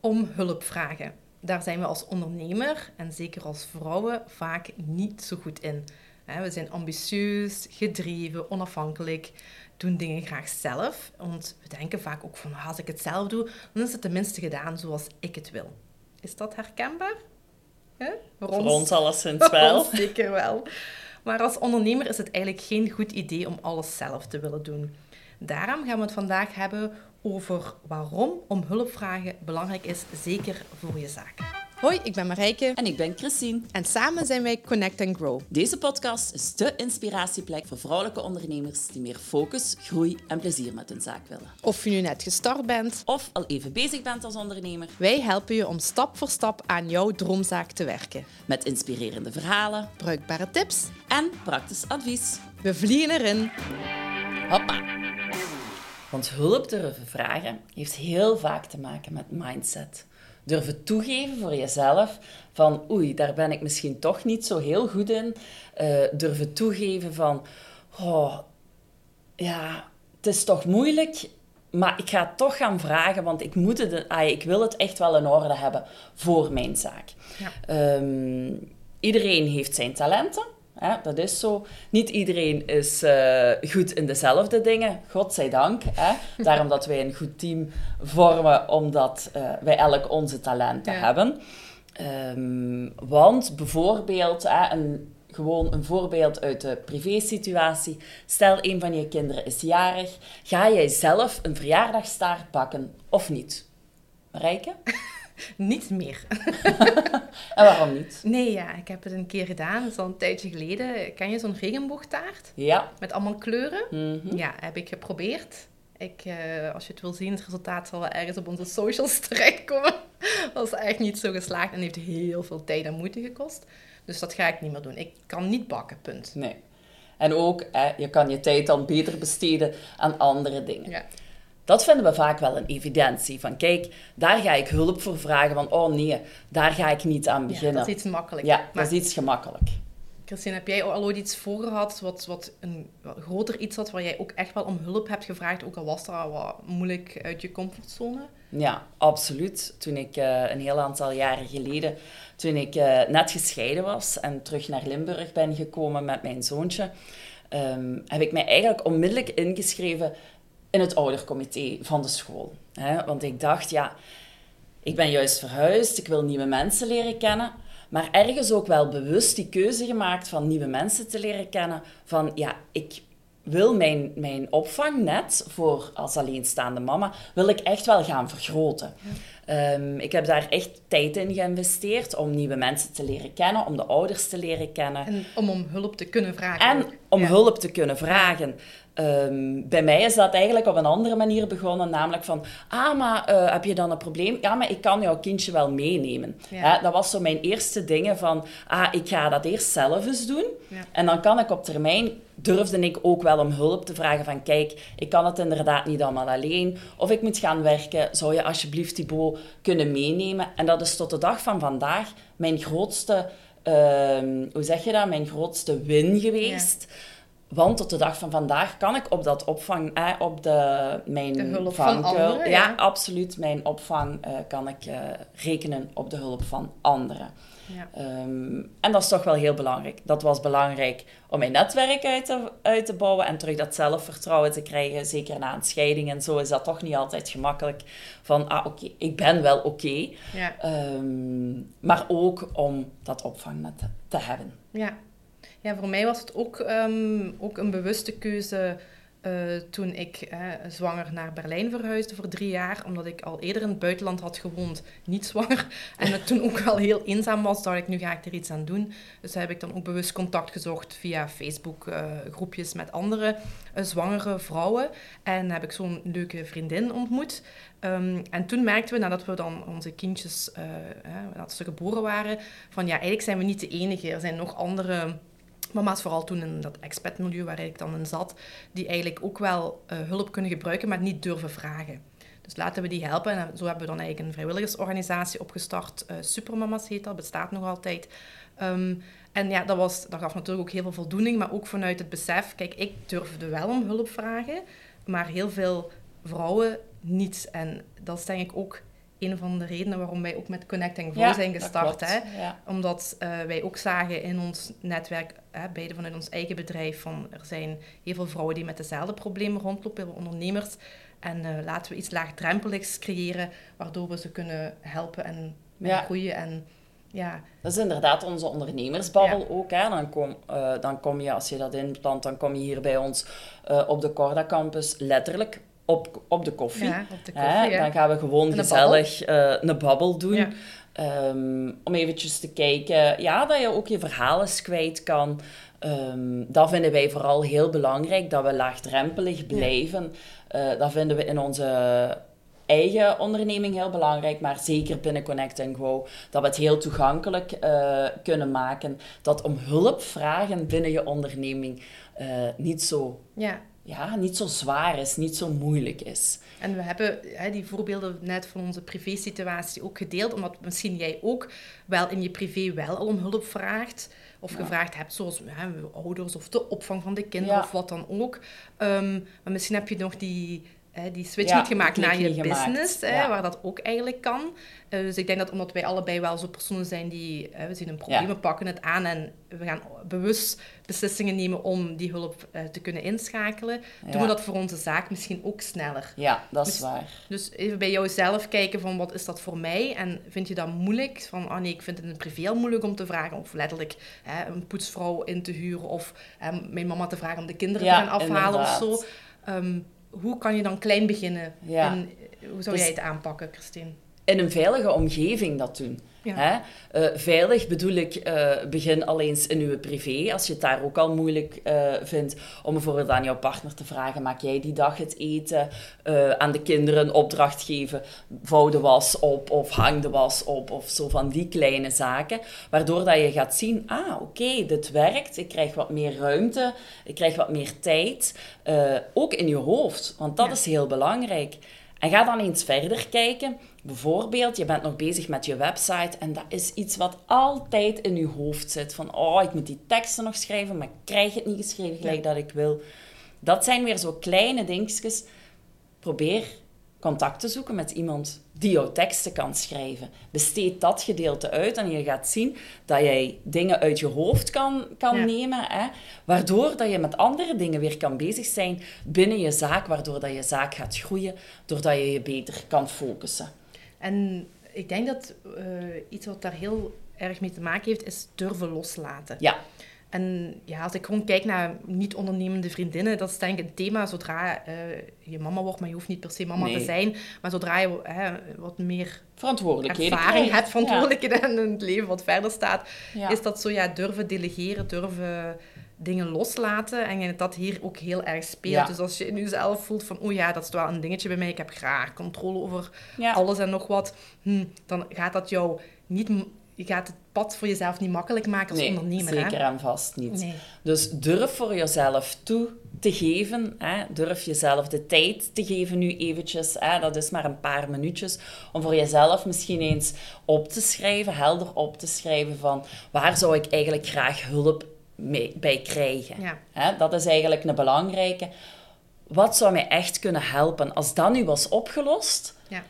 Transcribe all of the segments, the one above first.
om hulp vragen. Daar zijn we als ondernemer en zeker als vrouwen vaak niet zo goed in. We zijn ambitieus, gedreven, onafhankelijk, doen dingen graag zelf. Want we denken vaak ook van, als ik het zelf doe, dan is het tenminste gedaan zoals ik het wil. Is dat herkenbaar? Voor, ons, Voor ons alleszins wel. zeker wel. Maar als ondernemer is het eigenlijk geen goed idee om alles zelf te willen doen. Daarom gaan we het vandaag hebben over waarom om hulp vragen belangrijk is, zeker voor je zaak. Hoi, ik ben Marijke. En ik ben Christine. En samen zijn wij Connect and Grow. Deze podcast is de inspiratieplek voor vrouwelijke ondernemers die meer focus, groei en plezier met hun zaak willen. Of je nu net gestart bent. Of al even bezig bent als ondernemer. Wij helpen je om stap voor stap aan jouw droomzaak te werken. Met inspirerende verhalen, bruikbare tips en praktisch advies. We vliegen erin. Hoppa! Want hulp durven vragen heeft heel vaak te maken met mindset durven toegeven voor jezelf van oei, daar ben ik misschien toch niet zo heel goed in. Uh, durven toegeven van oh, ja, het is toch moeilijk, maar ik ga het toch gaan vragen, want ik, moet het, ah, ik wil het echt wel in orde hebben voor mijn zaak. Ja. Ehm, iedereen heeft zijn talenten. Hè, dat is zo. Niet iedereen is uh, goed in dezelfde dingen, godzijdank. Hè. Daarom dat wij een goed team vormen, omdat uh, wij elk onze talenten hebben. Um, want bijvoorbeeld, hè, een, gewoon een voorbeeld uit de privésituatie. Stel, een van je kinderen is jarig. Ga jij zelf een verjaardagstaart bakken of niet? Rijke? niet meer. en waarom niet? Nee, ja, ik heb het een keer gedaan. Dat is al een tijdje geleden. Ken je zo'n regenboogtaart? Ja. Met allemaal kleuren? Mm Ja, heb ik geprobeerd. Ik, uh, als je het wil zien, het resultaat zal wel ergens op onze socials terechtkomen. dat is echt niet zo geslaagd en heeft heel veel tijd en moeite gekost. Dus dat ga ik niet meer doen. Ik kan niet bakken, punt. Nee. En ook, je kan je tijd dan beter besteden aan andere dingen. Ja. Dat vinden we vaak wel een evidentie. Van kijk, daar ga ik hulp voor vragen. Van oh nee, daar ga ik niet aan beginnen. Ja, dat is iets makkelijk. Ja, dat is iets gemakkelijk. Christine, heb jij al ooit iets voor gehad wat, wat een wat groter iets had waar jij ook echt wel om hulp hebt gevraagd, ook al was dat wat moeilijk uit je comfortzone? Ja, absoluut. Toen ik uh, een heel aantal jaren geleden, toen ik uh, net gescheiden was en terug naar Limburg ben gekomen met mijn zoontje, um, heb ik mij eigenlijk onmiddellijk ingeschreven in het oudercomité van de school. Hè? Want ik dacht, ja, ik ben juist verhuisd, ik wil nieuwe mensen leren kennen. Maar ergens ook wel bewust die keuze gemaakt van nieuwe mensen te leren kennen. Van ja, ik wil mijn, mijn opvangnet voor als alleenstaande mama, wil ik echt wel gaan vergroten. Ehm, ik heb daar echt tijd in geïnvesteerd om nieuwe mensen te leren kennen, om de ouders te leren kennen. En om om hulp te kunnen vragen. En om hulp te kunnen vragen. Ehm, bij mij is dat eigenlijk op een andere manier begonnen, namelijk van, ah, maar uh, heb je dan een probleem? Ja, maar ik kan jouw kindje wel meenemen. dat was zo mijn eerste dingen van, ah, ik ga dat eerst zelf eens doen. Ja. En dan kan ik op termijn, durfde ik ook wel om hulp te vragen van, kijk, ik kan het inderdaad niet allemaal alleen. Of ik moet gaan werken, zou je alsjeblieft Thibaut kunnen meenemen? En dat is tot de dag van vandaag mijn grootste, uh, hoe zeg je dat, mijn grootste win geweest. Want tot de dag van vandaag kan ik op dat opvang, eh, op de, mijn de hulp van anderen. Ja, absoluut. Mijn opvang uh, kan ik uh, rekenen op de hulp van anderen. Ja. Um, en dat is toch wel heel belangrijk. Dat was belangrijk om mijn netwerk uit te, uit te bouwen en terug dat zelfvertrouwen te krijgen. Zeker na een scheiding en zo is dat toch niet altijd gemakkelijk. Van, ah oké, okay, ik ben wel oké. Okay. Ja. Um, maar ook om dat opvangnet te hebben. Ja, ja, voor mij was het ook, um, ook een bewuste keuze uh, toen ik zwanger naar Berlijn verhuisde voor drie jaar, omdat ik al eerder in het buitenland had gewoond, niet zwanger. En het toen ook wel heel eenzaam was, dacht ik, nu ga ik er iets aan doen. Dus heb ik dan ook bewust contact gezocht via Facebook uh, groepjes met andere zwangere vrouwen. En heb ik zo'n leuke vriendin ontmoet. Um, en toen merkten we, nadat we dan onze kindjes, dat ze geboren waren, van ja, eigenlijk zijn we niet de enige. Er zijn nog andere mama's, vooral toen in dat expatmilieu waar ik dan in zat, die eigenlijk ook wel uh, hulp kunnen gebruiken, maar niet durven vragen. Dus laten we die helpen. En zo hebben we dan eigenlijk een vrijwilligersorganisatie opgestart. Uh, Supermama's heet dat, bestaat nog altijd. Um, en ja, dat, was, dat gaf natuurlijk ook heel veel voldoening, maar ook vanuit het besef, kijk, ik durfde wel om hulp vragen, maar heel veel vrouwen niet. En dat is denk ik ook een van de redenen waarom wij ook met Connecting Vrouw zijn gestart. Hè? Omdat uh, wij ook zagen in ons netwerk, hè, beide vanuit ons eigen bedrijf, van er zijn heel veel vrouwen die met dezelfde problemen rondlopen, heel veel ondernemers. En uh, laten we iets laagdrempeligs creëren, waardoor we ze kunnen helpen en, en groeien. En, ja. Dat is inderdaad onze ondernemersbabbel ook. Hè. Dan, kom, uh, dan kom je, als je dat inplant, dan kom je hier bij ons op de Corda Campus letterlijk op, op de koffie. Ja, op de koffie Dan gaan we gewoon gezellig uh, een babbel doen. Um, om eventjes te kijken, ja, dat je ook je verhalen kwijt kan. Um, dat vinden wij vooral heel belangrijk, dat we laagdrempelig blijven. Uh, dat vinden we in onze eigen onderneming heel belangrijk, maar zeker binnen Connect Go, dat we het heel toegankelijk uh, kunnen maken. Dat om hulp vragen binnen je onderneming uh, niet zo ja ja, niet zo zwaar is, niet zo moeilijk is. En we hebben hè, die voorbeelden net van onze privé-situatie ook gedeeld, omdat misschien jij ook wel in je privé wel al om hulp vraagt. Of gevraagd hebt, zoals hè, ouders of de opvang van de kinderen of wat dan ook. Um, maar misschien heb je nog die die switch niet gemaakt naar je business, hè, waar dat ook eigenlijk kan. Uh, dus ik denk dat omdat wij allebei wel zo personen zijn die, uh, we zien een probleem, we pakken het aan en we gaan bewust beslissingen nemen om die hulp uh, te kunnen inschakelen, doen we dat voor onze zaak misschien ook sneller. Ja, dat is dus, waar. Dus even bij jouzelf kijken van wat is dat voor mij en vind je dat moeilijk? Van, oh nee, ik vind het in het privé moeilijk om te vragen of letterlijk een poetsvrouw in te huren of mijn mama te vragen om de kinderen te gaan afhalen of zo. Um, hoe kan je dan klein beginnen? En hoe zou dus jij het aanpakken, Christine? In een veilige omgeving dat doen. Hè? Uh, veilig bedoel ik, uh, begin al eens in uw privé. Als je het daar ook al moeilijk uh, vindt om bijvoorbeeld aan jouw partner te vragen: maak jij die dag het eten? aan de kinderen een opdracht geven: vouw de was op of hang de was op of zo van die kleine zaken. Waardoor dat je gaat zien: ah, oké, okay, dit werkt. Ik krijg wat meer ruimte, ik krijg wat meer tijd. ook in je hoofd, want dat is heel belangrijk. En ga dan eens verder kijken. Bijvoorbeeld, je bent nog bezig met je website en dat is iets wat altijd in je hoofd zit. Van, oh, ik moet die teksten nog schrijven, maar ik krijg het niet geschreven gelijk dat ik wil. Dat zijn weer zo kleine dingetjes. Probeer contact te zoeken met iemand die jouw teksten kan schrijven. Besteed dat gedeelte uit en je gaat zien dat jij dingen uit je hoofd kan, kan nemen, hè, waardoor dat je met andere dingen weer kan bezig zijn binnen je zaak, waardoor dat je zaak gaat groeien, doordat je je beter kan focussen. En ik denk dat uh, iets wat daar heel erg mee te maken heeft, is durven loslaten. Ja. En ja, als ik gewoon kijk naar niet-ondernemende vriendinnen, dat is denk ik een thema zodra uh, je mama wordt, maar je hoeft niet per se mama te zijn. Maar zodra je uh, wat meer verantwoordelijkheden ervaring hebt, verantwoordelijkheden en een leven wat verder staat, is dat zo ja, durven delegeren, durven dingen loslaten. En dat hier ook heel erg speelt. Dus als je nu zelf voelt van, oh ja, dat is wel een dingetje bij mij, ik heb graag controle over alles en nog wat, hm, dan gaat dat jou niet je gaat het pad voor jezelf niet makkelijk maken als ondernemer. Zeker hè? en vast niet. Dus durf voor jezelf toe te geven. Hè? Durf jezelf de tijd te geven nu eventjes. Hè? Dat is maar een paar minuutjes. Om voor jezelf misschien eens op te schrijven, helder op te schrijven van waar zou ik eigenlijk graag hulp mee, bij krijgen. Ja. Hè? Dat is eigenlijk een belangrijke. Wat zou mij echt kunnen helpen? Als dat nu was opgelost, ja.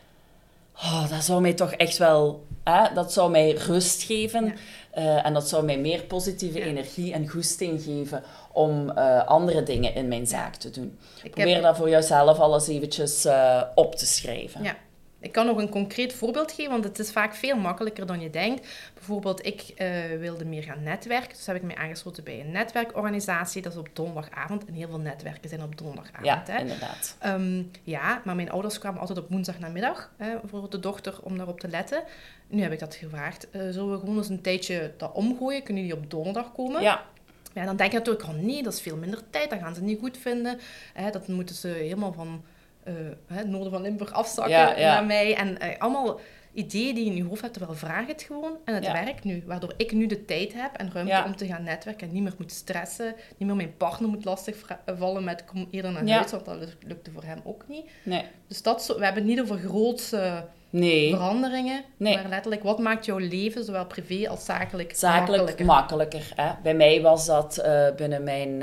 oh, dat zou mij toch echt wel dat zou mij rust geven. Eh, en dat zou mij meer positieve energie en goesting geven om uh, andere dingen in mijn zaak te doen. Ik Probeer heb... dat voor jezelf alles eventjes uh, op te schrijven. Ja, ik kan nog een concreet voorbeeld geven, want het is vaak veel makkelijker dan je denkt. Bijvoorbeeld, ik uh, wilde meer gaan netwerken, dus heb ik mij aangesloten bij een netwerkorganisatie. Dat is op donderdagavond en heel veel netwerken zijn op donderdagavond. Ja, hè. inderdaad. Um, ja, maar mijn ouders kwamen altijd op woensdag namiddag hè, voor de dochter om daarop te letten. Nu heb ik dat gevraagd. Uh, zullen we gewoon eens een tijdje dat omgooien? Kunnen die op donderdag komen? Ja. Ja, dan denk je natuurlijk, oh nee, dat is veel minder tijd, dat gaan ze niet goed vinden. Hè, dat moeten ze helemaal van uh, het noorden van Limburg afzakken naar mij. En uh, allemaal ideeën die je in je hoofd hebt, terwijl vraag het gewoon. En het werkt nu. Waardoor ik nu de tijd heb en ruimte om te gaan netwerken. En niet meer moet stressen. Niet meer mijn partner moet lastigvallen met kom eerder naar huis. Want dat lukte voor hem ook niet. Nee. Dus dat we hebben het niet over grootse nee. veranderingen. Nee. Maar letterlijk, wat maakt jouw leven, zowel privé als zakelijk, zakelijk makkelijker? makkelijker hè? Bij mij was dat uh, binnen mijn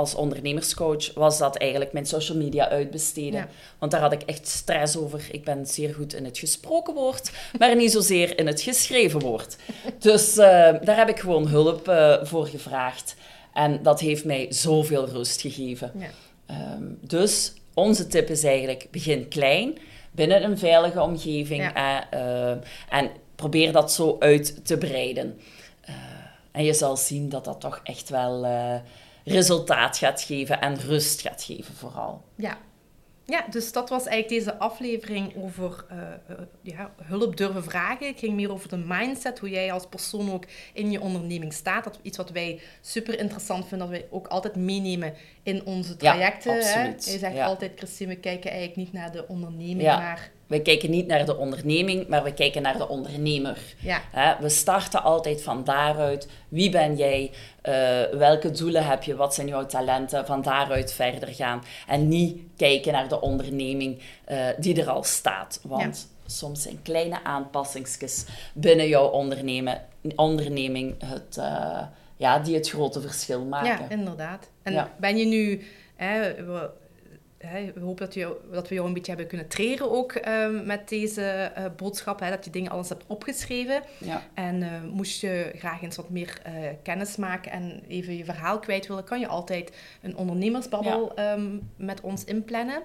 als ondernemerscoach was dat eigenlijk mijn social media uitbesteden. Ja. Want daar had ik echt stress over. Ik ben zeer goed in het gesproken woord, maar niet zozeer in het geschreven woord. Dus eh, daar heb ik gewoon hulp eh, voor gevraagd. En dat heeft mij zoveel rust gegeven. Ja. Ehm, dus onze tip is eigenlijk, begin klein, binnen een veilige omgeving. Ja. eh, en probeer dat zo uit te breiden. En je zal zien dat dat toch echt wel resultaat gaat geven en rust gaat geven vooral. Ja. Ja, dus dat was eigenlijk deze aflevering over eh, eh, ja, hulp durven vragen. Het ging meer over de mindset, hoe jij als persoon ook in je onderneming staat. Dat is iets wat wij super interessant vinden, dat wij ook altijd meenemen in onze Ja, trajecten. hè. absoluut. Je zegt Ja. altijd, Christine, we kijken eigenlijk niet naar de onderneming, Ja. maar We kijken niet naar de onderneming, maar we kijken naar de ondernemer. ja, Hè, we starten altijd van daaruit. Wie ben jij? Eh, welke doelen heb je? Wat zijn jouw talenten? Van daaruit verder gaan. En niet kijken naar de onderneming eh, die er al staat. Want soms zijn kleine aanpassingsjes binnen jouw ondernemen, onderneming het, eh, ja, die het grote verschil maken. ja, inderdaad. En Ja. ben je nu... Hè, we, hè, we hopen dat, je, dat we jou een beetje hebben kunnen treren ook ehm, met deze eh, boodschap. Hè, dat je dingen alles hebt opgeschreven. Ja. En eh, moest je graag eens wat meer eh, kennis maken en even je verhaal kwijt willen, kan je altijd een ondernemersbabbel ehm, met ons inplannen.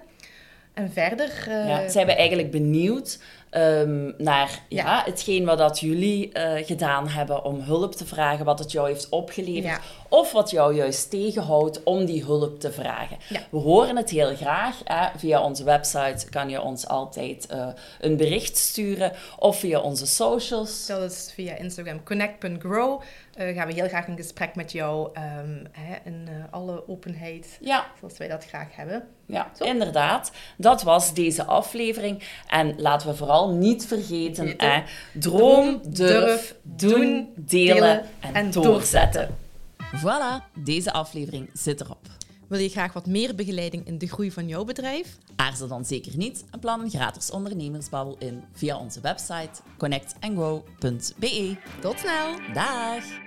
En verder... Ja, zijn we eigenlijk benieuwd ehm, naar ja. Ja. hetgeen wat dat jullie eh, gedaan hebben om hulp te vragen, wat het jou heeft opgeleverd, Ja. of wat jou juist tegenhoudt om die hulp te vragen. Ja. We horen het heel graag. Hè. Via onze website kan je ons altijd eh, een bericht sturen, of via onze socials. Dat is via Instagram connect.grow. Eh gaan we heel graag in gesprek met jou ehm, hè, in alle openheid, zoals wij dat graag hebben. ja Zo. inderdaad. Dat was deze aflevering. En laten we vooral niet vergeten, hè, droom, durf, doen, delen en, en doorzetten. Voilà, deze aflevering zit erop. Wil je graag wat meer begeleiding in de groei van jouw bedrijf? Aarzel dan zeker niet en plan een gratis ondernemersbabbel in via onze website connectandgrow.be. Tot snel! Dag!